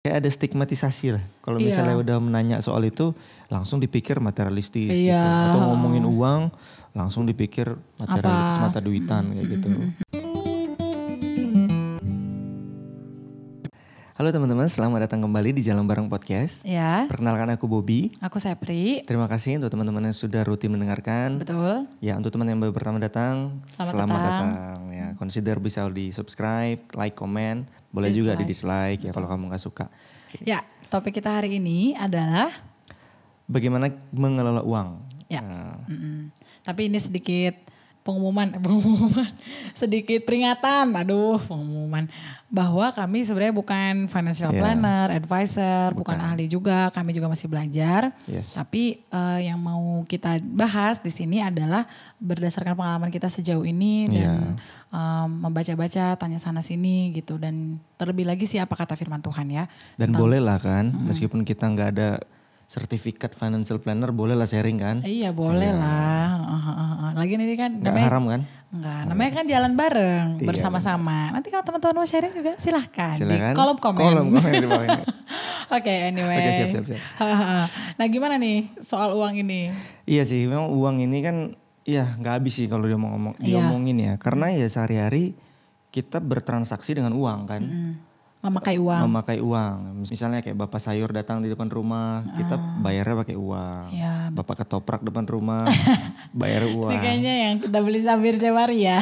Kayak ada stigmatisasi lah. Kalau Iya. misalnya udah menanya soal itu, langsung dipikir materialistis gitu. Iya. Atau ngomongin uang, langsung dipikir materialistis Apa? mata duitan kayak gitu. Halo teman-teman, selamat datang kembali di Jalan Bareng Podcast. Ya, Perkenalkan aku Bobby. aku Sepri. Terima kasih untuk teman-teman yang sudah rutin mendengarkan. Betul. Ya, untuk teman yang baru pertama datang, Selamat datang. datang. Ya, consider bisa di subscribe, like, comment, boleh juga di dislike ya kalau kamu nggak suka. Ya, topik kita hari ini adalah Bagaimana mengelola uang? Ya. Nah, Mm-mm. Tapi ini sedikit pengumuman, pengumuman, sedikit peringatan, aduh pengumuman bahwa kami sebenarnya bukan financial Iya. planner, advisor, bukan. ahli juga, kami juga masih belajar. yes. Tapi eh, yang mau kita bahas di sini adalah berdasarkan pengalaman kita sejauh ini dan em, membaca-baca, tanya sana sini gitu dan terlebih lagi sih apa kata firman Tuhan ya. Dan boleh lah kan, meskipun kita nggak ada sertifikat financial planner, boleh lah sharing kan? Iya boleh lah. Uh, uh, uh. Lagian ini kan Nggak namanya haram kan? enggak, namanya kan jalan bareng Iya, bersama-sama. Nanti kalau teman-teman mau sharing juga silahkan, Silakan. di kolom komen. Kolom komen di bawah ini. Oke, anyway. Oke, siap, siap, siap. nah gimana nih soal uang ini? Iya sih, memang uang ini kan, iya nggak habis sih kalau dia mau ngomong, Iya. diomongin ya. Karena ya sehari-hari kita bertransaksi dengan uang kan. Hmm, memakai uang. memakai uang. Misalnya kayak bapak sayur datang di depan rumah, kita bayarnya pakai uang. Ah. Ya, Bapak ketoprak depan rumah, bayar Ini uang. kayaknya yang kita beli sabir cewari ya.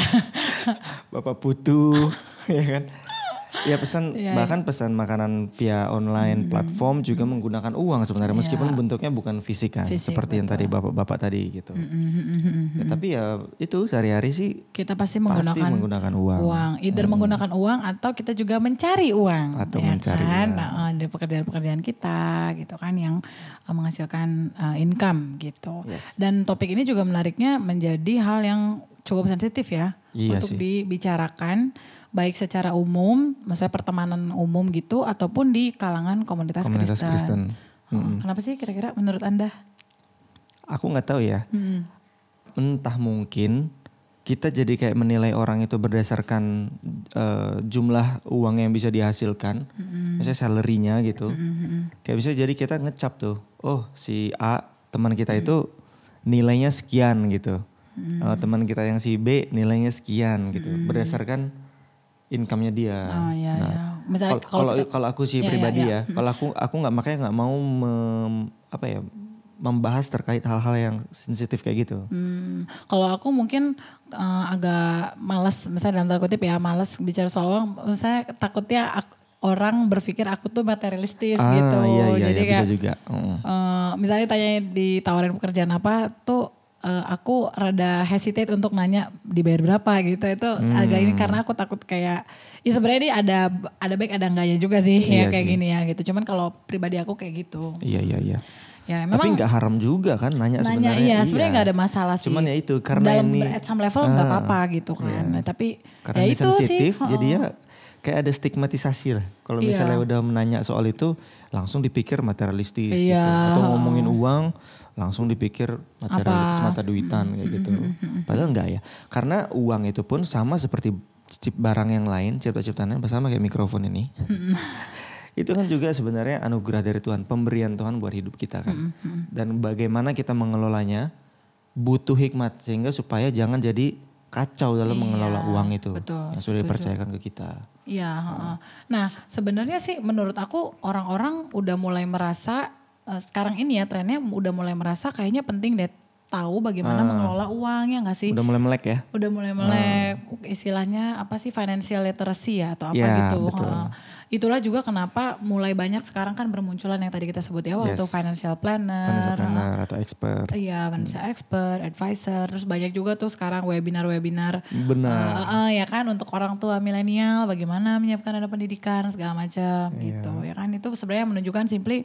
Bapak putu, ya kan? Ya pesan Iya, bahkan pesan makanan via online platform juga menggunakan uang sebenarnya Iya. meskipun bentuknya bukan fisik kan, Fisik, seperti yang tadi bapak-bapak tadi gitu. Ya, tapi ya itu sehari-hari sih kita pasti pasti menggunakan menggunakan uang. uang. Either menggunakan uang atau kita juga mencari uang. Atau ya mencari kan? uang. Nah, dari pekerjaan-pekerjaan kita gitu kan yang eh, menghasilkan eh, income gitu. Yes. Dan topik ini juga menariknya menjadi hal yang cukup sensitif ya Iya untuk sih. dibicarakan baik secara umum, misalnya pertemanan umum gitu ataupun di kalangan komunitas, Komunitas Kristen. Oh, Kenapa sih kira-kira menurut Anda? Aku nggak tahu ya. Hmm. entah mungkin kita jadi kayak menilai orang itu berdasarkan eh, jumlah uang yang bisa dihasilkan, misalnya salary-nya gitu. Kayak bisa jadi kita ngecap tuh, oh si A teman kita itu nilainya sekian gitu. Eh, teman kita yang si B nilainya sekian gitu, berdasarkan income-nya dia. Oh iya Nah, ya. Misalnya Kal- Kalau kita- kalau aku sih Ya, ya, pribadi ya. ya, kalau aku aku nggak makanya nggak mau mem- apa ya membahas terkait hal-hal yang sensitif kayak gitu. Hmm, kalau aku mungkin eh, agak malas, misalnya dalam tanda kutip ya malas bicara soal uang. Saya takutnya ak- orang berpikir aku tuh materialistis Ah, gitu. iya, iya, Jadi iya, kayak bisa juga. Mm. eh, misalnya tanya ditawarin pekerjaan apa tuh eh, aku rada hesitate untuk nanya dibayar berapa gitu. Itu agak Hmm. ini karena aku takut kayak ya sebenarnya ini ada ada baik ada enggaknya juga sih Iya ya kayak sih. gini ya gitu. Cuman kalau pribadi aku kayak gitu. Iya iya iya. Ya Tapi memang nggak haram juga kan nanya, nanya sebenarnya. iya sebenarnya nggak ada masalah sih. Cuman ya itu karena dalam ini at some level nggak Ah, apa-apa gitu kan. Nah, tapi karena ya itu sensitif, sih. jadi ya kayak ada stigmatisasi lah. Kalau Iya. misalnya udah menanya soal itu, langsung dipikir materialistis gitu. Iya. Atau ngomongin uang, langsung dipikir materialistis mata duitan kayak gitu. Padahal enggak ya. Karena uang itu pun sama seperti barang yang lain, cipta-ciptaan sama kayak mikrofon ini. itu kan juga sebenarnya anugerah dari Tuhan, pemberian Tuhan buat hidup kita kan. Dan bagaimana kita mengelolanya butuh hikmat sehingga supaya jangan jadi kacau dalam mengelola uang itu Iya, betul, yang sudah setuju. dipercayakan ke kita. Iya. heeh. Nah sebenarnya sih menurut aku orang-orang udah mulai merasa eh, sekarang ini ya trennya udah mulai merasa kayaknya penting deh tahu bagaimana mengelola uang ya nggak sih? Ah. Udah mulai melek ya? udah mulai melek istilahnya apa sih financial literacy ya atau apa Ya, gitu. betul. Heeh. Itulah juga kenapa mulai banyak sekarang kan bermunculan yang tadi kita sebut ya waktu Yes. financial planner, Financial planner atau expert. Iya, financial expert, advisor, terus banyak juga tuh sekarang webinar-webinar Benar. eh, eh, ya kan untuk orang tua milenial bagaimana menyiapkan dana pendidikan segala macam Iya. gitu ya kan itu sebenarnya menunjukkan simply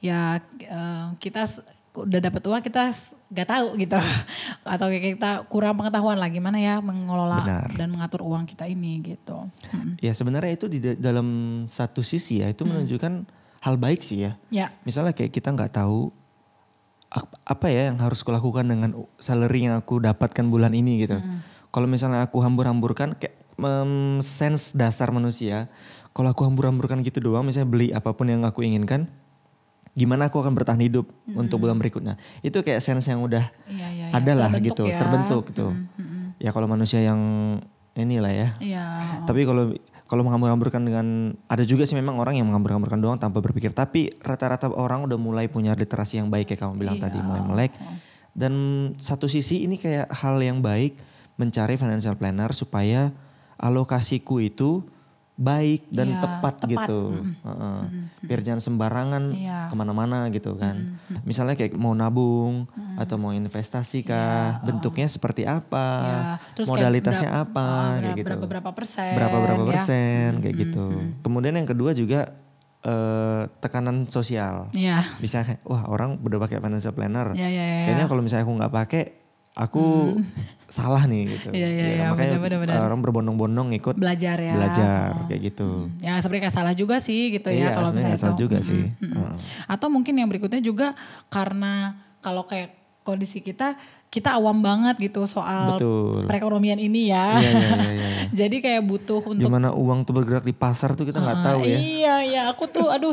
ya eh, kita udah dapat uang kita nggak tahu gitu atau kayak kita kurang pengetahuan lah gimana ya mengelola Benar. dan mengatur uang kita ini gitu. Mm. Ya sebenarnya itu di da- dalam satu sisi ya itu menunjukkan hal baik sih ya. Ya, Misalnya kayak kita nggak tahu ap- apa ya yang harus kulakukan dengan salary yang aku dapatkan bulan ini gitu. Kalau misalnya aku hambur-hamburkan kayak um, sense dasar manusia. Kalau aku hambur-hamburkan gitu doang, misalnya beli apa pun yang aku inginkan, gimana aku akan bertahan hidup hmm. untuk bulan berikutnya. Itu kayak sense yang udah ya, ya, ya. ada lah gitu, ya. terbentuk gitu. Hmm, hmm, hmm. Ya kalau manusia yang inilah ya. Iya. Tapi kalau kalau menghambur-hamburkan dengan ada juga sih memang orang yang menghambur-hamburkan doang tanpa berpikir tapi rata-rata orang udah mulai punya literasi yang baik kayak kamu bilang iya. tadi mulai melek dan satu sisi ini kayak hal yang baik mencari financial planner supaya alokasiku itu baik dan ya, tepat, tepat gitu. Mm. Uh, uh. Mm. Biar jangan sembarangan ya. ke mana-mana gitu kan. Mm. Misalnya kayak mau nabung mm. atau mau investasi kah, ya, bentuknya seperti apa, ya. Terus modalitasnya berapa, apa, uh, kayak gitu. Berapa berapa persen? Berapa berapa ya. persen ya. kayak mm. gitu. Kemudian yang kedua juga uh, tekanan sosial. Ya. Bisa wah orang udah pakai financial planner. Ya, ya, ya. Kayaknya kalau misalnya aku nggak pakai aku hmm. salah nih gitu. Iya iya ya, makanya bener, bener, bener. orang berbondong-bondong ikut belajar ya. Belajar oh. kayak gitu. Hmm. Ya sebenarnya gak salah juga sih gitu ya iya, kalau misalnya salah itu. juga hmm. sih. Hmm. Hmm. Atau mungkin yang berikutnya juga karena kalau kayak kondisi kita kita awam banget gitu soal Betul. perekonomian ini ya. Iya, iya, iya, iya. Jadi kayak butuh untuk gimana uang tuh bergerak di pasar tuh kita nggak uh, tahu ya. Iya iya aku tuh aduh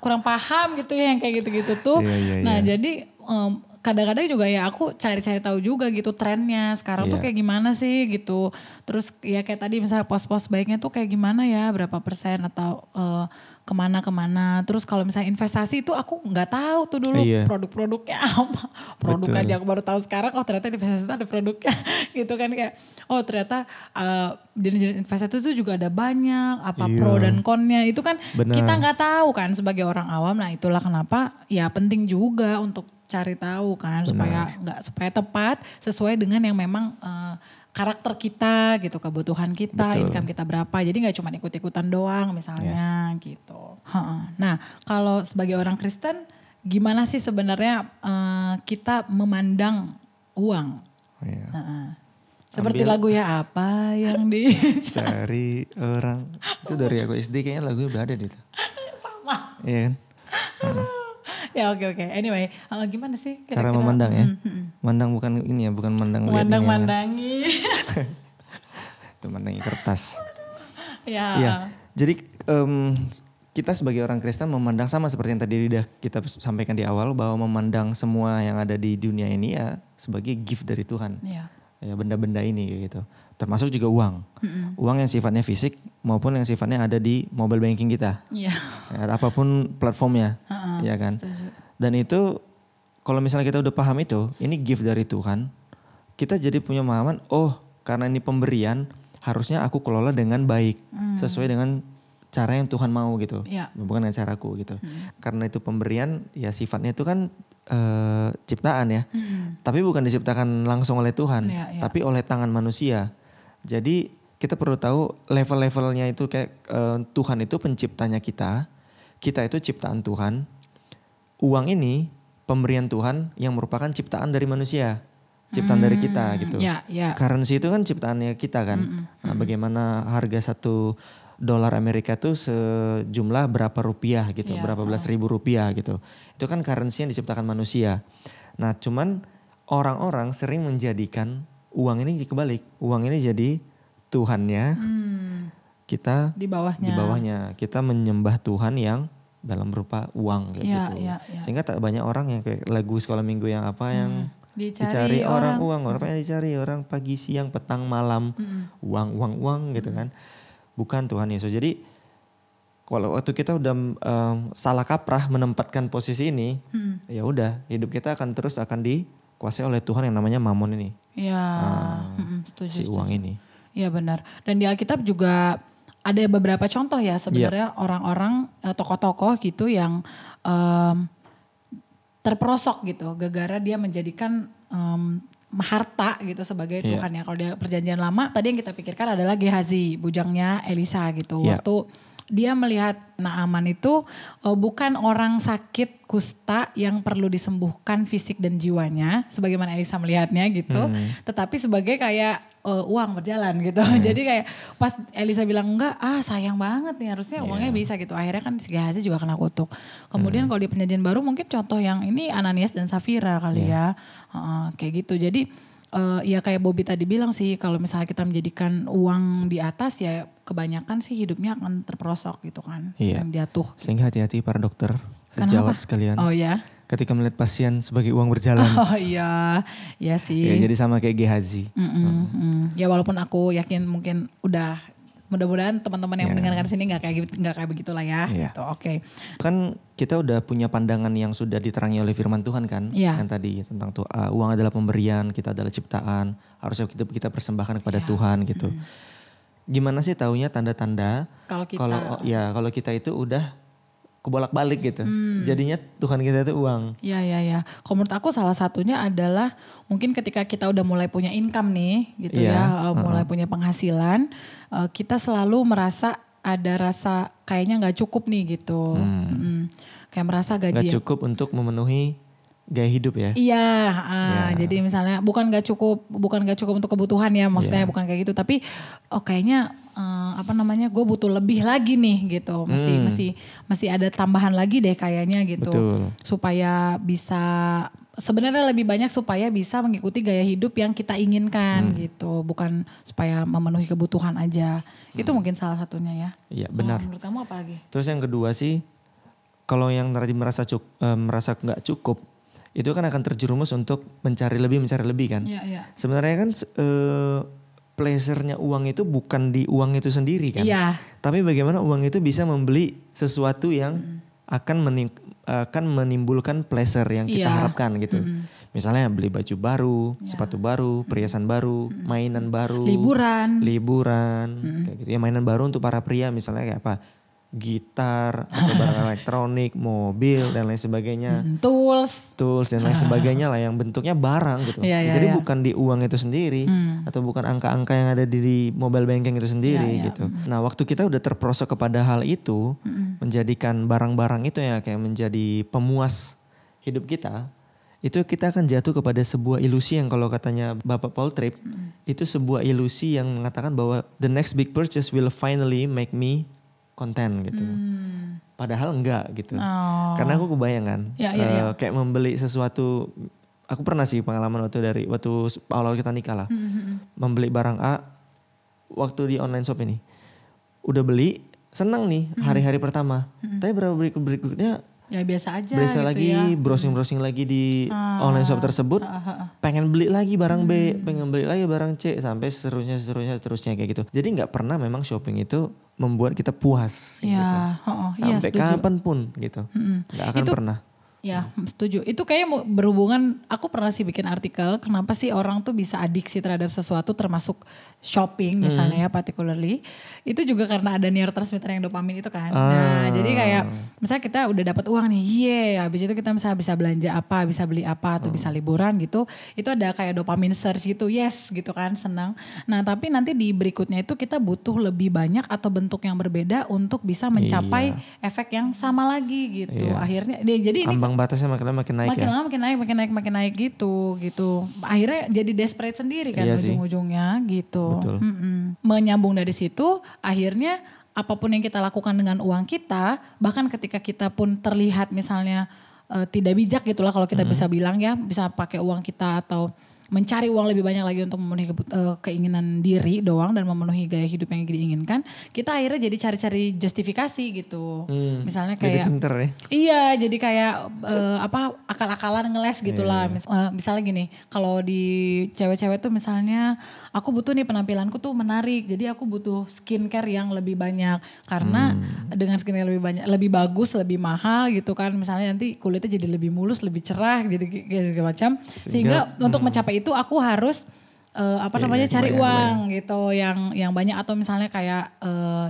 kurang paham gitu ya yang kayak gitu-gitu tuh. Iya, iya, nah iya. jadi um, kadang-kadang juga ya aku cari-cari tahu juga gitu trennya sekarang yeah. tuh iya. kayak gimana sih gitu terus ya kayak tadi misalnya pos-pos baiknya tuh kayak gimana ya berapa persen atau uh, ke mana-kemana terus kalau misalnya investasi itu aku nggak tahu tuh dulu yeah. produk-produknya apa produk Betul. aja aku baru tahu sekarang oh ternyata investasi itu ada produknya gitu kan kayak oh ternyata uh, jenis-jenis investasi itu juga ada banyak apa yeah. pro dan konnya itu kan Bener. kita nggak tahu kan sebagai orang awam nah itulah kenapa ya penting juga untuk cari tahu kan Benar. supaya nggak supaya tepat sesuai dengan yang memang uh, karakter kita gitu kebutuhan kita Betul. income kita berapa. Jadi nggak cuma ikut-ikutan doang misalnya yes. gitu. Nah kalau sebagai orang Kristen gimana sih sebenarnya uh, kita memandang uang? Oh, iya. uh, seperti Ambil, lagu ya apa yang dicari orang. Itu dari aku SD kayaknya lagunya udah ada gitu sama. Iya kan ya oke okay, oke. Okay. Anyway, uh, gimana sih kira-kira? Cara memandang ya. Hmm, hmm. Mandang bukan ini ya, bukan mandang Mandang-mandangi. Itu mandangi kertas. ya. Iya. Jadi um, kita sebagai orang Kristen memandang sama seperti yang tadi udah kita sampaikan di awal bahwa memandang semua yang ada di dunia ini ya sebagai gift dari Tuhan. Iya. Ya benda-benda ini gitu. Termasuk juga uang. Mm-hmm. Uang yang sifatnya fisik maupun yang sifatnya ada di mobile banking kita. Iya. Ya, apa pun platformnya. Uh-uh, ya kan? Setuju. Dan itu kalau misalnya kita udah paham itu, ini gift dari Tuhan. Kita jadi punya pemahaman, oh karena ini pemberian, harusnya aku kelola dengan baik. Mm. Sesuai dengan cara yang Tuhan mau gitu. Ya. Bukan dengan caraku gitu. Hmm. Karena itu pemberian ya sifatnya itu kan uh, ciptaan ya. Hmm. Tapi bukan diciptakan langsung oleh Tuhan, ya, ya. tapi oleh tangan manusia. Jadi kita perlu tahu level-levelnya itu kayak uh, Tuhan itu penciptanya kita, kita itu ciptaan Tuhan. Uang ini pemberian Tuhan yang merupakan ciptaan dari manusia, ciptaan hmm, dari kita hmm, gitu. Ya, ya. Currency itu kan ciptaannya kita kan. Hmm, hmm, nah, hmm. bagaimana harga satu dolar Amerika itu sejumlah berapa rupiah gitu, ya, berapa belas ribu rupiah gitu. Itu kan currency yang diciptakan manusia. Nah, cuman orang-orang sering menjadikan uang ini kebalik. Uang ini jadi Tuhannya. Hmm. Kita di bawahnya. Di bawahnya. Kita menyembah Tuhan yang dalam berupa uang kayak ya, gitu. Ya, ya. Sehingga tak banyak orang yang kayak lagu sekolah minggu yang apa hmm. yang dicari, dicari orang, orang uang, orang yang dicari orang pagi siang petang malam hmm. uang uang uang gitu hmm. kan. Bukan Tuhan Yesus. Jadi kalau waktu kita udah um, salah kaprah menempatkan posisi ini, hmm. ya udah hidup kita akan terus akan di dikuasai oleh Tuhan yang namanya mamon ini. Iya, uh, setuju. Si uang ini. Iya benar. Dan di Alkitab juga ada beberapa contoh ya sebenarnya yeah. orang-orang eh, tokoh-tokoh gitu yang um, terperosok gitu, gara-gara dia menjadikan um, harta gitu sebagai yeah. Tuhan ya. Kalau dia perjanjian lama, tadi yang kita pikirkan adalah Gehazi, bujangnya Elisa gitu. Yeah. Waktu dia melihat Naaman itu uh, bukan orang sakit kusta yang perlu disembuhkan fisik dan jiwanya sebagaimana Elisa melihatnya gitu, hmm. tetapi sebagai kayak uh, uang berjalan gitu. Hmm. Jadi kayak pas Elisa bilang enggak, ah sayang banget nih harusnya yeah. uangnya bisa gitu. Akhirnya kan si Gehazi juga kena kutuk. Kemudian hmm. kalau di perjanjian baru mungkin contoh yang ini Ananias dan Safira kali yeah. ya, uh, kayak gitu. Jadi uh, ya kayak Bobby tadi bilang sih kalau misalnya kita menjadikan uang di atas ya kebanyakan sih hidupnya akan terperosok gitu kan Iya. yang jatuh Sehingga hati-hati para dokter sejawat sekalian. oh ya Ketika melihat pasien sebagai uang berjalan. oh iya ya sih ya, jadi sama kayak Gehazi. Mm-mm, mm. ya walaupun aku yakin mungkin udah mudah-mudahan teman-teman yang Ya. mendengarkan sini nggak kayak gitu- nggak kayak begitulah ya Iya. gitu oke Kan kita udah punya pandangan yang sudah diterangi oleh firman Tuhan kan. Iya. Yang tadi tentang tuh uh, uang adalah pemberian, kita adalah ciptaan. Harusnya kita kita persembahkan kepada Iya. Tuhan gitu. Gimana sih taunya tanda-tanda kalau kita kalau ya kalau kita itu udah kebolak-balik gitu. Hmm. Jadinya Tuhan kita itu uang. Ya ya ya. Kalau menurut aku salah satunya adalah mungkin ketika kita udah mulai punya income nih, gitu Iya, ya, uh, mulai punya penghasilan, uh, kita selalu merasa ada rasa kayaknya nggak cukup nih gitu. Mm-mm. Kayak merasa Gak gaji. cukup untuk memenuhi gaya hidup ya. Iya, ah, Ya. jadi misalnya bukan nggak cukup, bukan nggak cukup untuk kebutuhan ya, maksudnya Iya. bukan kayak gitu, tapi oh kayaknya eh, apa namanya, gue butuh lebih lagi nih gitu, mesti Hmm. mesti mesti ada tambahan lagi deh kayaknya gitu, Betul. supaya bisa sebenarnya lebih banyak supaya bisa mengikuti gaya hidup yang kita inginkan Hmm. gitu, bukan supaya memenuhi kebutuhan aja, itu mungkin salah satunya ya. Iya Hmm. benar. Oh, menurut kamu apa lagi? Terus yang kedua sih, kalau yang tadi merasa cuk, eh, merasa nggak cukup, itu kan akan terjerumus untuk mencari lebih, mencari lebih kan. Iya iya. Sebenarnya kan eh, pleasure-nya uang itu bukan di uang itu sendiri kan. Iya. Tapi bagaimana uang itu bisa membeli sesuatu yang akan menim- akan menimbulkan pleasure yang kita Iya. harapkan gitu. Mm-mm. Misalnya beli baju baru, Ya. sepatu baru, perhiasan baru, mainan baru, Liburan. liburan, kayak gitu. Ya mainan baru untuk para pria misalnya kayak apa? Gitar, atau barang elektronik, mobil dan lain sebagainya, Mm, tools. tools dan lain sebagainya lah yang bentuknya barang gitu. Iya, iya, Jadi iya. bukan di uang itu sendiri Hmm. atau bukan angka-angka yang ada di mobile banking itu sendiri Iya, iya. gitu. Nah, waktu kita udah terperosok kepada hal itu, Mm-mm. menjadikan barang-barang itu ya kayak menjadi pemuas hidup kita, itu kita akan jatuh kepada sebuah ilusi yang kalau katanya Bapak Paul Tripp, itu sebuah ilusi yang mengatakan bahwa the next big purchase will finally make me content gitu. Hmm. Padahal enggak gitu. Oh. Karena aku kebayang kan, Ya, ya, ya. kayak membeli sesuatu, aku pernah sih pengalaman waktu dari waktu awal kita nikah lah, Hmm, hmm, hmm. membeli barang A, waktu di online shop ini, udah beli, senang nih Hmm. hari-hari pertama, tapi berapa berikut berikutnya Ya biasa aja biasa gitu lagi ya. browsing-browsing lagi di Ah. online shop tersebut, Ah, ah, ah. pengen beli lagi barang B, Hmm. pengen beli lagi barang C, sampai seterusnya seterusnya seterusnya kayak gitu. Jadi nggak pernah memang shopping itu membuat kita puas, gitu. Ya, oh, oh, iya sampai setuju. kapan pun gitu, nggak akan Itu- pernah. Ya, setuju. Itu kayaknya berhubungan, aku pernah sih bikin artikel, kenapa sih orang tuh bisa adiksi terhadap sesuatu termasuk shopping misalnya Hmm. ya particularly. Itu juga karena ada neurotransmitter yang dopamin itu kan. Ah. Nah, jadi kayak misalnya kita udah dapat uang nih, ye, habis itu kita misalnya bisa belanja apa, bisa beli apa, atau Hmm. bisa liburan gitu. Itu ada kayak dopamin surge gitu, yes gitu kan, senang. Nah, tapi nanti di berikutnya itu kita butuh lebih banyak atau bentuk yang berbeda untuk bisa mencapai efek yang sama lagi gitu. Iya. Akhirnya, jadi ini Ambang batasnya makin lama makin naik makin ya. lama makin naik makin naik makin naik gitu gitu. Akhirnya jadi desperate sendiri kan Iya ujung-ujungnya gitu. Betul. Menyambung dari situ akhirnya apa pun yang kita lakukan dengan uang kita bahkan ketika kita pun terlihat misalnya eh, tidak bijak gitulah kalau kita bisa bilang ya bisa pakai uang kita atau mencari uang lebih banyak lagi untuk memenuhi eh, keinginan diri doang dan memenuhi gaya hidup yang diinginkan kita akhirnya jadi cari-cari justifikasi gitu Hmm, misalnya Jadi kayak pinter ya. Iya, jadi kayak eh, apa akal-akalan ngeles gitulah. Iya, Mis- eh, misalnya gini, kalau di cewek-cewek tuh misalnya aku butuh nih penampilanku tuh menarik, jadi aku butuh skincare yang lebih banyak karena Hmm. dengan skincare lebih banyak, lebih bagus, lebih mahal gitu kan. Misalnya nanti kulitnya jadi lebih mulus, lebih cerah, jadi kayak segala macam. Sehingga untuk mencapai itu aku harus eh, apa hmm. Iya, namanya cari uang gitu yang yang banyak atau misalnya kayak eh,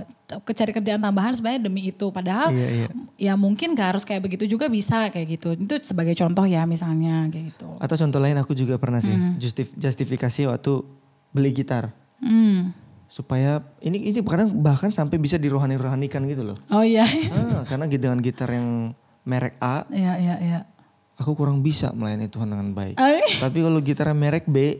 cari kerjaan tambahan sebenarnya demi itu padahal Iya, iya. ya mungkin gak harus kayak begitu juga bisa kayak gitu itu sebagai contoh ya misalnya kayak gitu Atau contoh lain aku juga pernah sih justif- justifikasi waktu beli gitar hmm. supaya ini ini kadang bahkan sampai bisa dirohani-rohanikan gitu loh. oh iya Ah, karena dengan gitar yang merek A, iya iya iya aku kurang bisa melayani Tuhan dengan baik. Ay, Tapi kalau gitar merek B,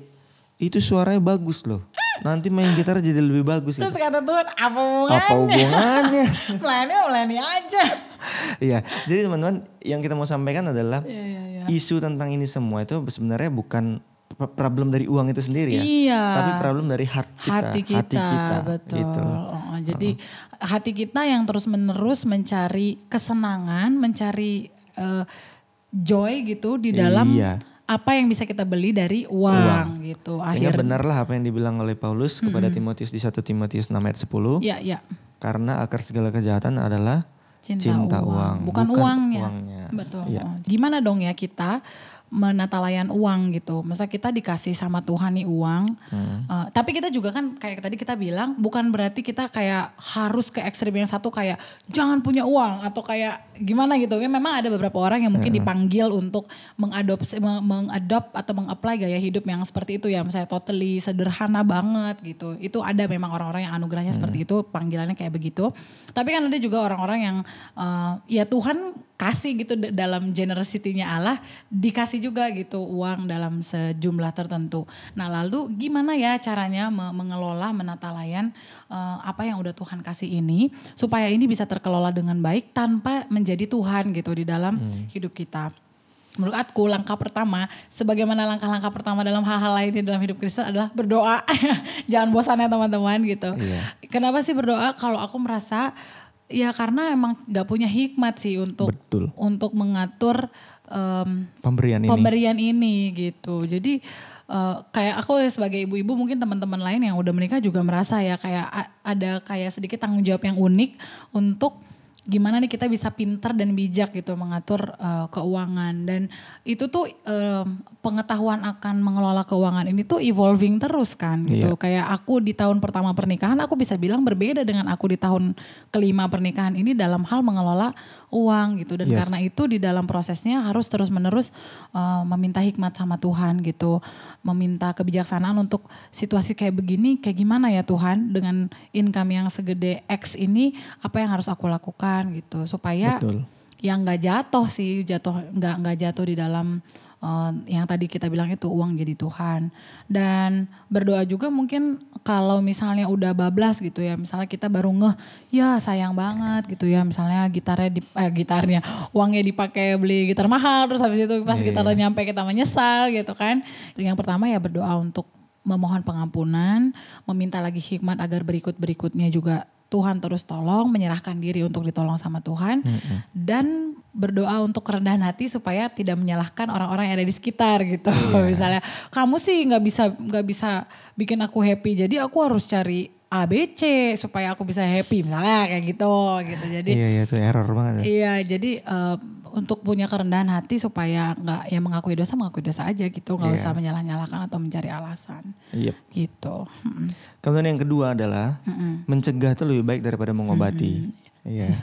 itu suaranya bagus loh. Nanti main gitar jadi lebih bagus. terus Gitu. kata Tuhan apa hubungannya Apa hubungannya? melayani melayani aja Iya, jadi teman-teman yang kita mau sampaikan adalah iya iya iya isu tentang ini semua itu sebenarnya bukan problem dari uang itu sendiri ya. Iya. Tapi problem dari hati kita. Hati kita, hati kita betul. Gitu. Oh, jadi uh -huh. hati kita yang terus menerus mencari kesenangan, mencari uh, joy gitu di dalam iya. apa yang bisa kita beli dari uang, uang. gitu. Akhirnya benarlah apa yang dibilang oleh Paulus hmm. kepada Timotius di 1 Timotius 6 ayat 10. Iya, iya. Karena akar segala kejahatan adalah cinta, cinta uang. uang, bukan, bukan uangnya. uangnya. Betul. Ya. Gimana dong ya kita menata layan uang gitu. Masa kita dikasih sama Tuhan nih uang, hmm. uh, tapi kita juga kan kayak tadi kita bilang bukan berarti kita kayak harus ke ekstrim yang satu kayak jangan punya uang atau kayak gimana gitu. Ya memang ada beberapa orang yang mungkin hmm. dipanggil untuk mengadopsi, mengadop atau mengapply gaya hidup yang seperti itu ya, misalnya totally sederhana banget gitu. Itu ada memang orang-orang yang anugerahnya hmm. seperti itu, panggilannya kayak begitu. Tapi kan ada juga orang-orang yang uh, ya Tuhan kasih gitu dalam generosity-nya Allah dikasih juga gitu uang dalam sejumlah tertentu. Nah lalu gimana ya caranya mengelola menata layan uh, apa yang udah Tuhan kasih ini supaya ini bisa terkelola dengan baik tanpa menjadi Tuhan gitu di dalam hmm. hidup kita. Menurut aku langkah pertama, sebagaimana langkah-langkah pertama dalam hal-hal lainnya dalam hidup Kristen adalah berdoa. Jangan bosan ya teman-teman gitu. Iya. Kenapa sih berdoa? Kalau aku merasa Ya karena emang gak punya hikmat sih untuk Betul. untuk mengatur um, pemberian ini. Pemberian ini gitu. Jadi uh, kayak aku sebagai ibu-ibu mungkin teman-teman lain yang udah menikah juga merasa ya kayak ada kayak sedikit tanggung jawab yang unik untuk gimana nih kita bisa pinter dan bijak gitu mengatur uh, keuangan dan itu tuh uh, pengetahuan akan mengelola keuangan ini tuh evolving terus kan gitu. Iya. Kayak aku di tahun pertama pernikahan aku bisa bilang berbeda dengan aku di tahun kelima pernikahan ini dalam hal mengelola uang gitu dan yes. karena itu di dalam prosesnya harus terus-menerus uh, meminta hikmat sama Tuhan gitu. Meminta kebijaksanaan untuk situasi kayak begini kayak gimana ya Tuhan dengan income yang segede X ini apa yang harus aku lakukan gitu supaya Betul. yang nggak jatuh sih jatuh nggak nggak jatuh di dalam uh, yang tadi kita bilang itu uang jadi Tuhan dan berdoa juga mungkin kalau misalnya udah bablas gitu ya misalnya kita baru ngeh ya sayang banget gitu ya misalnya gitarnya di eh, gitarnya uangnya dipakai beli gitar mahal terus habis itu pas yeah. gitarnya iya. nyampe kita menyesal gitu kan yang pertama ya berdoa untuk memohon pengampunan, meminta lagi hikmat agar berikut-berikutnya juga Tuhan terus tolong, menyerahkan diri untuk ditolong sama Tuhan mm -hmm. dan berdoa untuk kerendahan hati supaya tidak menyalahkan orang-orang yang ada di sekitar gitu. Yeah. Misalnya kamu sih nggak bisa nggak bisa bikin aku happy, jadi aku harus cari ABC supaya aku bisa happy misalnya kayak gitu gitu. Jadi Iya iya itu error banget. Ya. Iya, jadi uh, untuk punya kerendahan hati supaya nggak ya mengakui dosa mengakui dosa aja gitu, nggak yeah. usah menyalah-nyalahkan atau mencari alasan. Yep. Gitu. Hmm. Kemudian yang kedua adalah hmm. mencegah itu lebih baik daripada mengobati. Iya.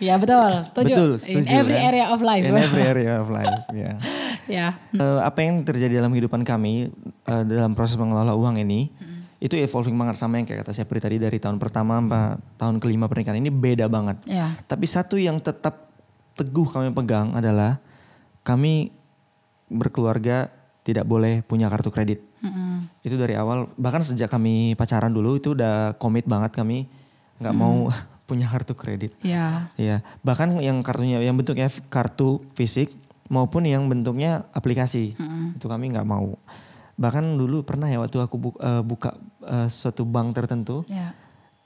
Iya betul, setuju. Betul, setuju. In every kan? area of life. In every area of life, ya. ya. Uh, apa yang terjadi dalam kehidupan kami uh, dalam proses mengelola uang ini, hmm itu evolving banget sama yang kayak kata saya tadi dari tahun pertama sampai tahun kelima pernikahan ini beda banget. Yeah. Tapi satu yang tetap teguh kami pegang adalah kami berkeluarga tidak boleh punya kartu kredit. Mm-hmm. Itu dari awal bahkan sejak kami pacaran dulu itu udah komit banget kami nggak mm. mau punya kartu kredit. Iya. Yeah. Iya. Bahkan yang kartunya yang bentuknya kartu fisik maupun yang bentuknya aplikasi mm-hmm. itu kami nggak mau bahkan dulu pernah ya waktu aku buka, uh, buka uh, suatu bank tertentu yeah.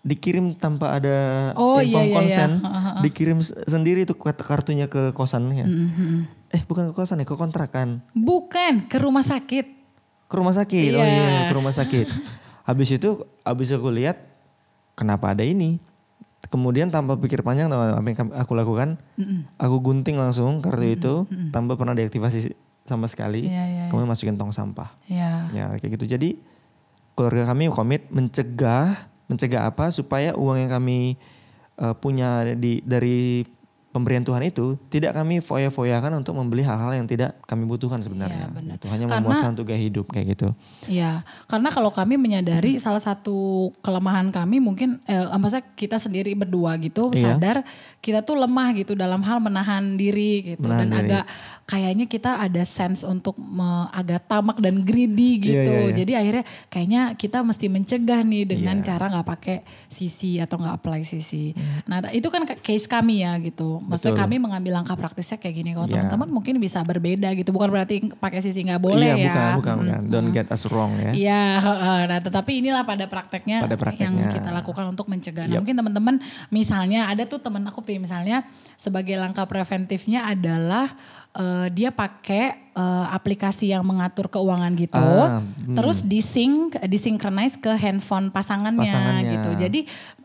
dikirim tanpa ada oh, inform iya, iya, konsen iya. dikirim sendiri itu kartunya ke kosan ya mm-hmm. eh bukan ke kosan ya ke kontrakan bukan ke rumah sakit ke rumah sakit yeah. oh iya, iya ke rumah sakit habis itu habis aku lihat kenapa ada ini kemudian tanpa pikir panjang apa yang aku lakukan mm-hmm. aku gunting langsung kartu mm-hmm. itu tanpa pernah diaktifasi sama sekali, yeah, yeah, kemudian masukin tong sampah. Yeah. Ya kayak gitu. Jadi keluarga kami komit mencegah, mencegah apa supaya uang yang kami uh, punya di dari pemberian Tuhan itu tidak kami foya-foyakan untuk membeli hal-hal yang tidak kami butuhkan sebenarnya. Ya, Itu hanya memuaskan untuk gaya hidup kayak gitu. Iya, karena kalau kami menyadari hmm. salah satu kelemahan kami mungkin eh, maksudnya kita sendiri berdua gitu iya. sadar kita tuh lemah gitu dalam hal menahan diri gitu menahan dan diri. agak kayaknya kita ada sense untuk me, agak tamak dan greedy iya, gitu. Iya, iya, iya. Jadi akhirnya kayaknya kita mesti mencegah nih dengan iya. cara nggak pakai sisi atau nggak apply sisi. Hmm. Nah, itu kan case kami ya gitu Maksudnya Betul. kami mengambil langkah praktisnya kayak gini. Kalau Ya. teman-teman mungkin bisa berbeda gitu. Bukan berarti pakai sisi nggak boleh Iya, ya. bukan, bukan, bukan. Don't get us wrong ya. Iya, heeh. nah tetapi inilah pada prakteknya, Pada prakteknya. yang kita lakukan untuk mencegah. Nah Yap. mungkin teman-teman misalnya ada tuh temen aku misalnya sebagai langkah preventifnya adalah eh, dia pakai eh, aplikasi yang mengatur keuangan gitu, Ah, hmm. terus disync, disinkronize ke handphone pasangannya, Pasangannya. gitu. Jadi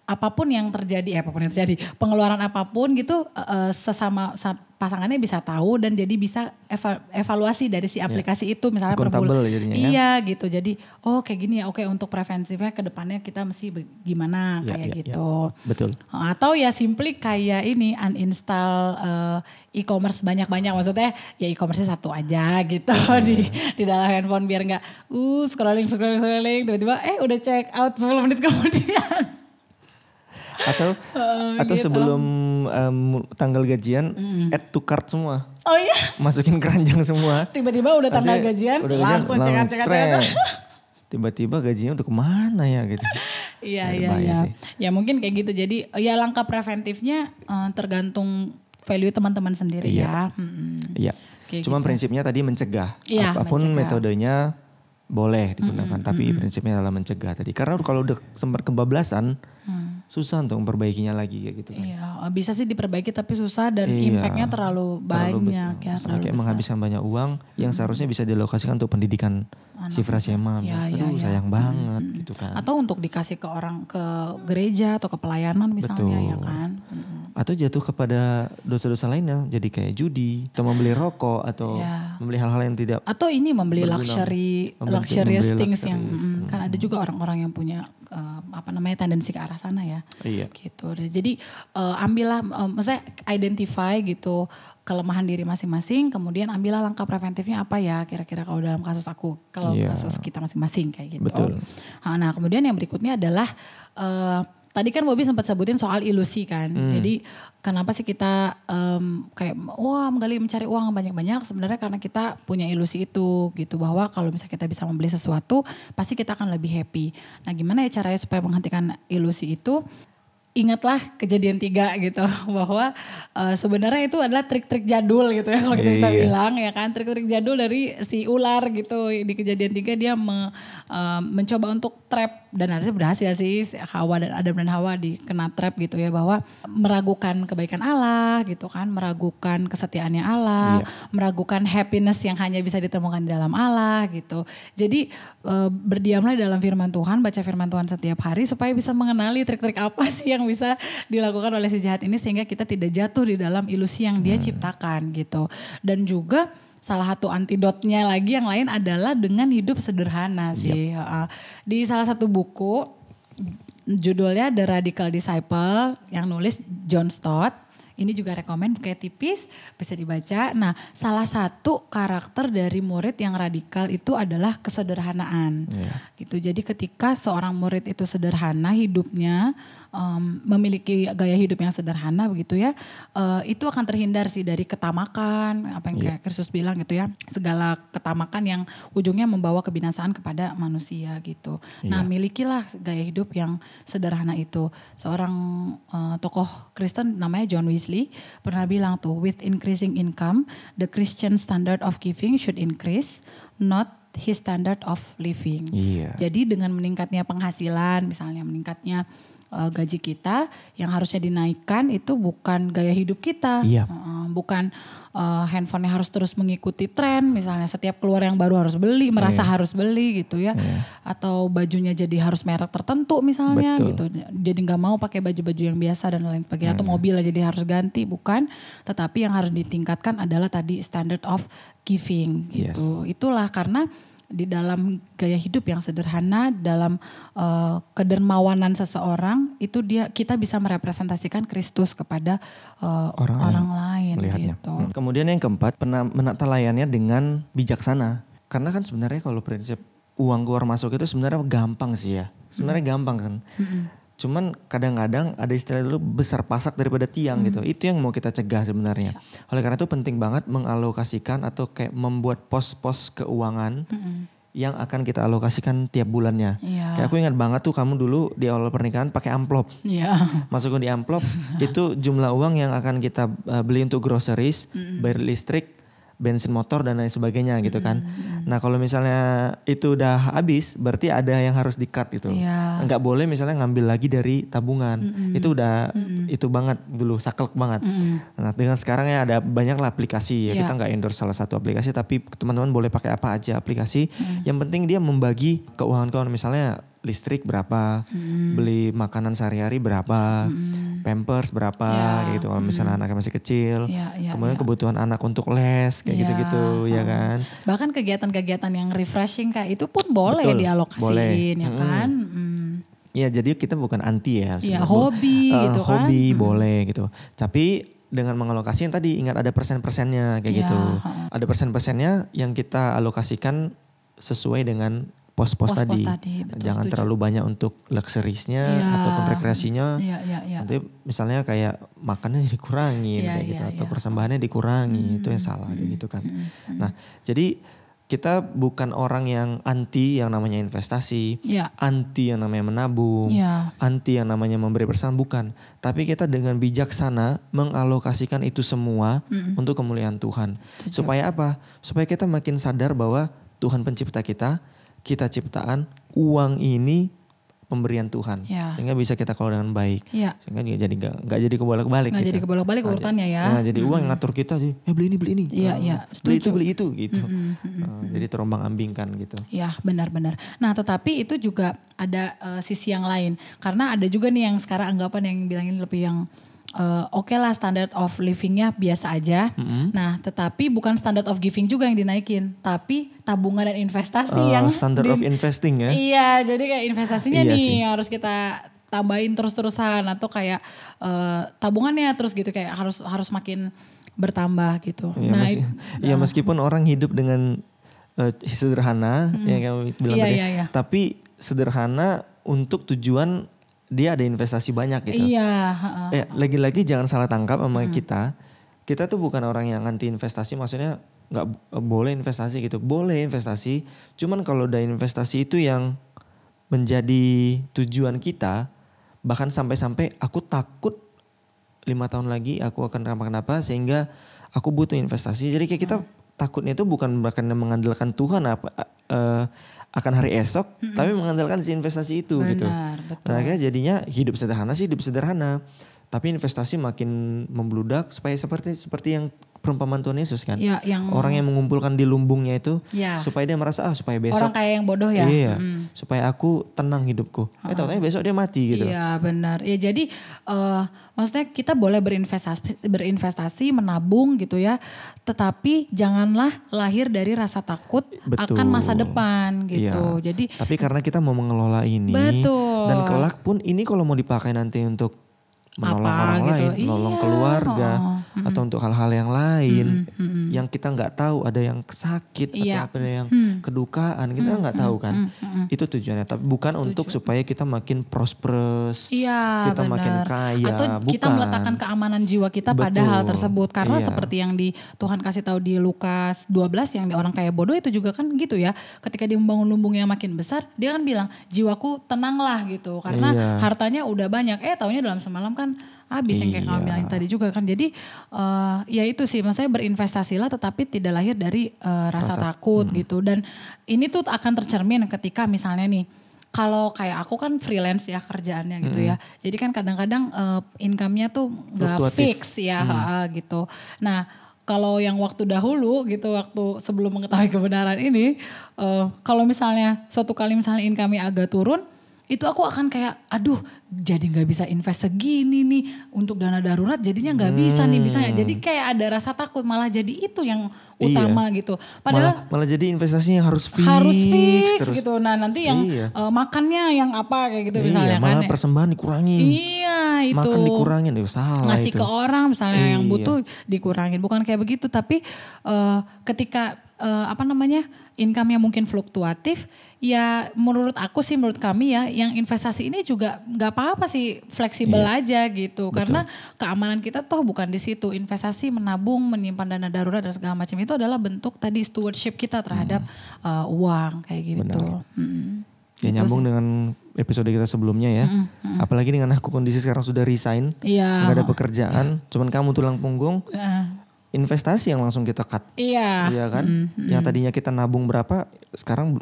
apa pun yang terjadi, eh, apa pun yang terjadi, pengeluaran apa pun gitu eh, sesama sa- pasangannya bisa tahu dan jadi bisa eva- evaluasi dari si aplikasi itu misalnya per bulan. Jadinya ya. Iya gitu. Jadi oh kayak gini ya. Oke untuk preventifnya ke depannya kita mesti gimana Ya, kayak ya, ya. gitu. Betul. Atau ya simply kayak ini uninstall eh, e-commerce banyak-banyak maksudnya ya e-commerce satu aja gitu Iya. di di dalam handphone biar nggak uh scrolling scrolling scrolling tiba-tiba eh udah check out 10 menit kemudian. Atau atau gitu. sebelum em, tanggal gajian add to cart semua. Oh iya Masukin keranjang semua. tiba-tiba udah tanggal Nanti gajian udah gajian, langsung cekat cekat cekat. cret. Tiba-tiba gajinya udah ke mana ya gitu. Iya iya iya. Ya mungkin kayak gitu. Jadi ya langkah preventifnya eh, tergantung value teman-teman sendiri Iya. ya. Mm-mm. Iya. Kayak Cuma gitu. prinsipnya tadi mencegah. Iya, Apa pun mencegah. metodenya boleh digunakan, tapi prinsipnya adalah mencegah tadi. Karena kalau udah sempat kebablasan, Hmm. Susah untuk memperbaikinya lagi kayak gitu kan. Iya, bisa sih diperbaiki tapi susah dan Iya, impactnya terlalu Terlalu banyak besar. ya, terlalu kayak besar. menghabiskan banyak uang yang seharusnya bisa dilokasikan untuk pendidikan si Frasiema. Iya, iya, Aduh iya. sayang banget gitu kan. Atau untuk dikasih ke orang ke gereja atau ke pelayanan misalnya ya Betul. kan. Mm-mm. Atau jatuh kepada dosa-dosa lainnya jadi kayak judi atau membeli rokok atau Iya. membeli hal-hal yang tidak Atau ini membeli Berguna. luxury Membeli- luxurious membeli things yang luxurious. mm, kan ada juga orang-orang yang punya eh, apa namanya tendensi ke arah sana ya. Iya. gitu. Jadi eh, ambillah, eh, maksudnya identify gitu kelemahan diri masing-masing, kemudian ambillah langkah preventifnya apa ya kira-kira kalau dalam kasus aku, kalau Iya. kasus kita masing-masing kayak gitu. Betul. Nah, Nah kemudian yang berikutnya adalah eh, tadi kan Bobby sempat sebutin soal ilusi kan. Hmm. Jadi kenapa sih kita em, kayak wah menggali mencari uang banyak-banyak sebenarnya karena kita punya ilusi itu gitu bahwa kalau misalnya kita bisa membeli sesuatu pasti kita akan lebih happy. Nah gimana ya caranya supaya menghentikan ilusi itu? Ingatlah kejadian tiga gitu bahwa eh, sebenarnya itu adalah trik-trik jadul gitu ya kalau kita bisa Iya. bilang ya kan trik-trik jadul dari si ular gitu di kejadian tiga dia me- eh, mencoba untuk trap dan harusnya berhasil sih si Hawa dan Adam dan Hawa dikena trap gitu ya bahwa meragukan kebaikan Allah gitu kan meragukan kesetiaannya Allah Iya. meragukan happiness yang hanya bisa ditemukan di dalam Allah gitu jadi eh, berdiamlah di dalam firman Tuhan baca firman Tuhan setiap hari supaya bisa mengenali trik-trik apa sih yang bisa dilakukan oleh si jahat ini sehingga kita tidak jatuh di dalam ilusi yang dia ciptakan gitu dan juga salah satu antidotnya lagi yang lain adalah dengan hidup sederhana sih di salah satu buku judulnya The Radical Disciple yang nulis John Stott ini juga rekomen kayak tipis bisa dibaca. Nah, salah satu karakter dari murid yang radikal itu adalah kesederhanaan. Iya. Gitu. Jadi ketika seorang murid itu sederhana hidupnya em, memiliki gaya hidup yang sederhana begitu ya, eh, itu akan terhindar sih dari ketamakan, apa yang Iya. kayak Kristus bilang gitu ya, segala ketamakan yang ujungnya membawa kebinasaan kepada manusia gitu. Nah, Iya. milikilah gaya hidup yang sederhana itu. Seorang eh, tokoh Kristen namanya John Wesley pernah bilang tuh, with increasing income, the Christian standard of giving should increase, not his standard of living. Iya. Jadi dengan meningkatnya penghasilan, misalnya meningkatnya eh, gaji kita, yang harusnya dinaikkan itu bukan gaya hidup kita, Iya. Heeh, bukan eh, handphonenya harus terus mengikuti tren, misalnya setiap keluar yang baru harus beli, merasa Iya. harus beli gitu ya, atau bajunya jadi harus merek tertentu misalnya Betul. gitu, jadi nggak mau pakai baju-baju yang biasa dan lain sebagainya, atau Iya. mobil jadi harus ganti, bukan, tetapi yang harus ditingkatkan adalah tadi standard of giving Yes. gitu, itulah karena di dalam gaya hidup yang sederhana, dalam eh, kedermawanan seseorang, itu dia kita bisa merepresentasikan Kristus kepada eh, Orang orang, lain melihatnya. gitu. Hmm. Kemudian yang keempat, pena- menata layannya dengan bijaksana. Karena kan sebenarnya kalau prinsip uang keluar masuk itu sebenarnya gampang sih ya. Sebenarnya gampang kan. Mm-mm. Cuman kadang-kadang ada istilah dulu besar pasak daripada tiang gitu. Itu yang mau kita cegah sebenarnya. Oleh karena itu penting banget mengalokasikan atau kayak membuat pos-pos keuangan Mm-mm. yang akan kita alokasikan tiap bulannya. Iya. Kayak aku ingat banget tuh kamu dulu di awal pernikahan pakai amplop. Iya. Masukin di amplop itu jumlah uang yang akan kita uh, beli untuk groceries, bayar listrik, bensin motor dan lain sebagainya gitu kan. Nah kalau misalnya itu udah habis, berarti ada yang harus di-cut gitu. Iya. Nggak boleh misalnya ngambil lagi dari tabungan. Itu udah itu banget dulu saklek banget. Mm-mm. Nah dengan sekarang ya ada banyak lah aplikasi ya Iya. kita nggak endorse salah satu aplikasi tapi teman-teman boleh pakai apa aja aplikasi. Mm. Yang penting dia membagi keuangan keuangan misalnya listrik berapa, Mm. beli makanan sehari-hari berapa, pampers berapa Ya, kayak gitu kalau misalnya anaknya masih kecil. Iya, iya, Kemudian iya. kebutuhan anak untuk les kayak Iya, gitu-gitu ya kan. Bahkan kegiatan-kegiatan yang refreshing kayak itu pun boleh Betul, dialokasiin boleh. ya kan. Mm. Iya jadi kita bukan anti ya. Iya, hobi Eh, gitu kan. Hobi Mm. boleh gitu. Tapi dengan mengalokasi yang tadi ingat ada persen-persennya kayak Iya, gitu. Ada persen-persennya yang kita alokasikan sesuai dengan pos-pos tadi. tadi, betul, Jangan setuju. terlalu banyak untuk luxuriesnya Iya. ataupun rekreasinya. Iya, iya, iya. Nanti misalnya kayak makannya dikurangin Iya, kayak gitu iya, atau iya. persembahannya dikurangi itu yang salah kayak gitu kan. Nah, jadi kita bukan orang yang anti yang namanya investasi, Iya. anti yang namanya menabung, Iya. anti yang namanya memberi persen bukan. Tapi kita dengan bijaksana mengalokasikan itu semua Mm-mm. untuk kemuliaan Tuhan. Setuju. Supaya apa? Supaya kita makin sadar bahwa Tuhan pencipta kita, kita ciptaan, uang ini pemberian Tuhan. Ya. Sehingga bisa kita kelola dengan baik. Iya. Sehingga jadi nggak nggak jadi kebolak-balik Nggak gitu. jadi kebolak-balik Nggak urutannya ya. Nah, jadi uang yang ngatur kita, jadi, eh beli ini beli ini. Ah, iya, Beli itu beli itu gitu. Mm-mm, mm-mm. Ah, jadi terombang ambingkan gitu. Ya benar-benar. Nah tetapi itu juga ada eh, sisi yang lain. Karena ada juga nih yang sekarang anggapan yang bilangin lebih yang eh, oke lah standard of livingnya biasa aja. Mm-mm. Nah tetapi bukan standard of giving juga yang dinaikin. Tapi tabungan dan investasi Ah, yang standard di- of investing ya. Iya jadi kayak investasinya Iya nih sih. harus kita tambahin terus-terusan atau kayak eh, tabungannya terus gitu kayak harus harus makin bertambah gitu. Ya, nah meski- it- ya meskipun orang hidup dengan eh, sederhana, ya kamu bilang Iya, tadi, iya, iya. tapi sederhana untuk tujuan dia ada investasi banyak gitu. iya. heeh. Ya, lagi-lagi jangan salah tangkap sama kita. Kita tuh bukan orang yang anti investasi, maksudnya nggak eh, boleh investasi gitu. Boleh investasi, cuman kalau udah investasi itu yang menjadi tujuan kita, bahkan sampai-sampai aku takut lima tahun lagi aku akan kenapa-kenapa sehingga aku butuh investasi. Jadi kayak kita takutnya itu bukan bahkan mengandalkan Tuhan apa eh, akan hari esok, tapi mengandalkan si investasi itu gitu. Benar betul. Nah, akhirnya jadinya hidup sederhana sih hidup sederhana. Tapi investasi makin membludak supaya seperti seperti yang perumpamaan Tuhan Yesus kan. Ya yang Orang yang mengumpulkan di lumbungnya itu ya supaya dia merasa ah supaya besok orang kayak yang bodoh ya. iya, Mm. supaya aku tenang hidupku. Eh tahu besok dia mati gitu. Iya benar. Ya jadi eh maksudnya kita boleh berinvestasi berinvestasi menabung gitu ya. Tetapi janganlah lahir dari rasa takut Betul. akan masa depan gitu. Iya. Jadi Tapi karena kita mau mengelola ini Betul. dan kelak pun ini kalau mau dipakai nanti untuk menolong Apa orang gitu. lain, menolong Iya, keluarga oh, atau untuk hal-hal yang lain Mm, mm, mm. yang kita nggak tahu ada yang sakit Iya. atau ada yang Hmm. kedukaan kita nggak tahu kan. mm, mm. Itu tujuannya, tapi bukan untuk supaya kita makin prosperous. Iya Kita benar. makin kaya, Atau kita bukan. meletakkan keamanan jiwa kita pada Betul. hal tersebut. Karena Iya. seperti yang di Tuhan kasih tahu di Lukas 12 yang di orang kaya bodoh itu juga kan gitu ya. Ketika dia membangun lumbung yang makin besar, dia kan bilang jiwaku tenanglah gitu. Karena Iya. hartanya udah banyak. Eh taunya dalam semalam kan habis yang kayak kamu Iya. bilang tadi juga kan. Jadi eh, ya itu sih maksudnya berinvestasilah tetapi tidak lahir dari eh, rasa, Rasa- takut gitu. Dan ini tuh akan tercermin ketika misalnya nih kalau kayak aku kan freelance ya kerjaannya gitu ya. Jadi kan kadang-kadang eh, income-nya tuh Fluktuatif. fix ya ha, gitu. Nah kalau yang waktu dahulu gitu waktu sebelum mengetahui kebenaran ini, eh, kalau misalnya suatu kali misalnya income-nya agak turun, itu aku akan kayak aduh jadi nggak bisa invest segini nih untuk dana darurat jadinya nggak bisa nih bisanya jadi kayak ada rasa takut malah jadi itu yang utama gitu padahal Malah, malah jadi investasinya harus fix, harus fix terus. gitu. Nah nanti yang Iya. eh, makannya yang apa kayak gitu Iya, misalnya kan. malah persembahan dikurangi. Iya, itu. Makan dikurangin, ya salah Ngasih itu. ke orang misalnya yang Iya. butuh dikurangin. Bukan kayak begitu tapi eh, ketika eh, apa namanya income-nya mungkin fluktuatif, ya menurut aku sih menurut kami ya yang investasi ini juga nggak apa-apa sih fleksibel Iya. aja gitu. Karena keamanan kita toh bukan di situ. Investasi menabung, menyimpan dana darurat dan segala macam itu adalah bentuk tadi stewardship kita terhadap eh, uang kayak gitu. Mm. Ya Gitu nyambung sih. dengan episode kita sebelumnya ya. Mm, mm. Apalagi dengan aku kondisi sekarang sudah resign, Iya. nggak ada pekerjaan, cuman kamu tulang punggung, Eh, investasi yang langsung kita cut. iya. Iya kan? Mm, mm. Yang tadinya kita nabung berapa, sekarang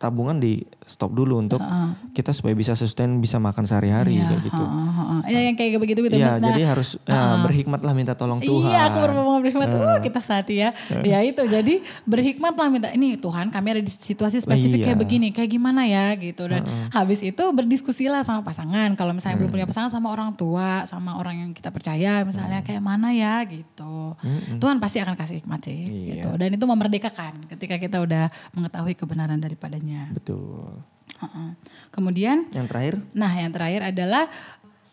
tabungan di stop dulu untuk Heeh. kita supaya bisa sustain bisa makan sehari-hari Iya, kayak gitu. heeh, heeh. Ya yang kayak begitu gitu. Iya, jadi harus ya, berhikmatlah minta tolong Tuhan. Iya, aku mau berhikmat. Eh. Oh, kita saat ya. Ya itu, jadi berhikmatlah minta ini Tuhan kami ada di situasi spesifik kayak Iya. begini, kayak gimana ya gitu. Dan habis itu berdiskusilah sama pasangan. Kalau misalnya belum punya pasangan sama orang tua, sama orang yang kita percaya misalnya kayak mana ya gitu. Tuhan pasti akan kasih hikmat sih Iya. gitu. Dan itu memerdekakan ketika kita udah mengetahui kebenaran daripadanya. Betul. Heeh. Kemudian Yang terakhir, Nah, yang terakhir adalah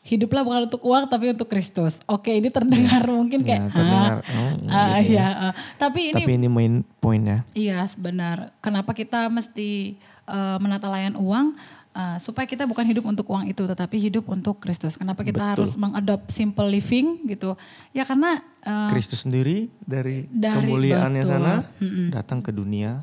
hiduplah bukan untuk uang tapi untuk Kristus. Oke, ini terdengar mungkin ya, kayak terdengar. "Hah? oh, gitu ya. ya, ah. Tapi ini Tapi ini main poinnya. iya sebenar. Kenapa kita mesti eh, menata layan uang? Eh, supaya kita bukan hidup untuk uang itu, tetapi hidup untuk Kristus. Kenapa kita Betul. harus mengadopt simple living gitu? Ya karena eh, Kristus sendiri dari, dari- kemuliaannya betul. sana Mm-mm. datang ke dunia.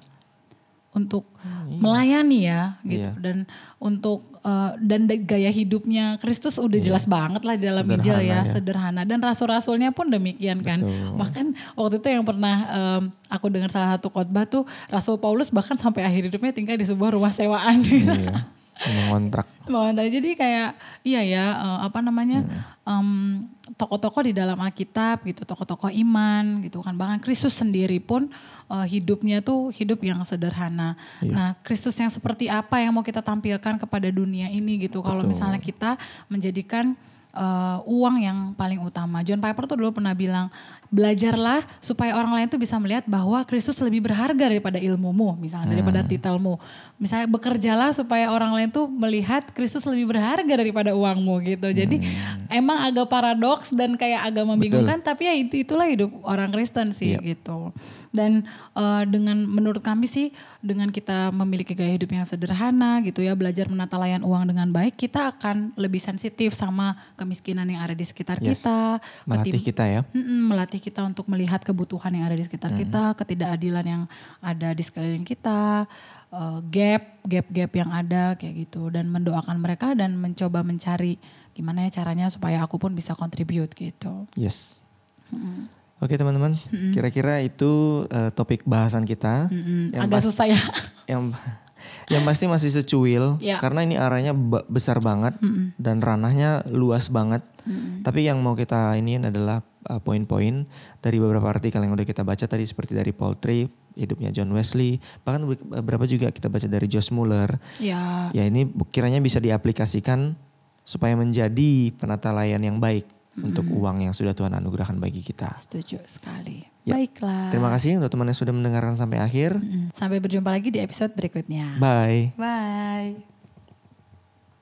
Untuk melayani ya gitu Iya. dan untuk eh, dan da- gaya hidupnya Kristus udah jelas banget lah di dalam Injil ya, ya. sederhana dan rasul-rasulnya pun demikian kan Betul. bahkan waktu itu yang pernah em, aku dengar salah satu khotbah tuh Rasul Paulus bahkan sampai akhir hidupnya tinggal di sebuah rumah sewaan gitu. Mengontrak. Mengontrak. Jadi kayak iya ya eh, apa namanya em, tokoh-tokoh di dalam Alkitab gitu, tokoh-tokoh iman gitu kan. Bahkan Kristus sendiri pun eh, hidupnya tuh hidup yang sederhana. Nah Kristus yang seperti apa yang mau kita tampilkan kepada dunia ini gitu. Kalau misalnya kita menjadikan eh, uang yang paling utama. John Piper tuh dulu pernah bilang, belajarlah supaya orang lain tuh bisa melihat bahwa Kristus lebih berharga daripada ilmumu, misalnya daripada titelmu. Misalnya bekerjalah supaya orang lain tuh melihat Kristus lebih berharga daripada uangmu gitu. Jadi emang agak paradoks dan kayak agak membingungkan, tapi ya itu itulah hidup orang Kristen sih gitu. Dan eh, dengan menurut kami sih dengan kita memiliki gaya hidup yang sederhana gitu ya, belajar menata layan uang dengan baik, kita akan lebih sensitif sama kemiskinan yang ada di sekitar Yes. kita, Melatih ketim- kita ya. Mm-mm, melatih kita untuk melihat kebutuhan yang ada di sekitar kita, ketidakadilan yang ada di sekeliling kita, eh, gap, gap-gap yang ada kayak gitu, dan mendoakan mereka dan mencoba mencari gimana ya caranya supaya aku pun bisa contribute gitu. Yes. Oke teman-teman, kira-kira itu eh, topik bahasan kita. Yang agak pas- susah ya. yang yang pasti masih secuil Ya. karena ini arahnya besar banget dan ranahnya luas banget. Tapi yang mau kita iniin adalah uh, poin-poin dari beberapa artikel yang udah kita baca tadi seperti dari Paul Tripp, hidupnya John Wesley, bahkan be- beberapa juga kita baca dari Josh Muller. ya, Ya ini kiranya bisa diaplikasikan supaya menjadi penata layan yang baik untuk uang yang sudah Tuhan anugerahkan bagi kita. setuju sekali. Ya. Baiklah. Terima kasih untuk teman yang sudah mendengarkan sampai akhir. Sampai berjumpa lagi di episode berikutnya. Bye. Bye.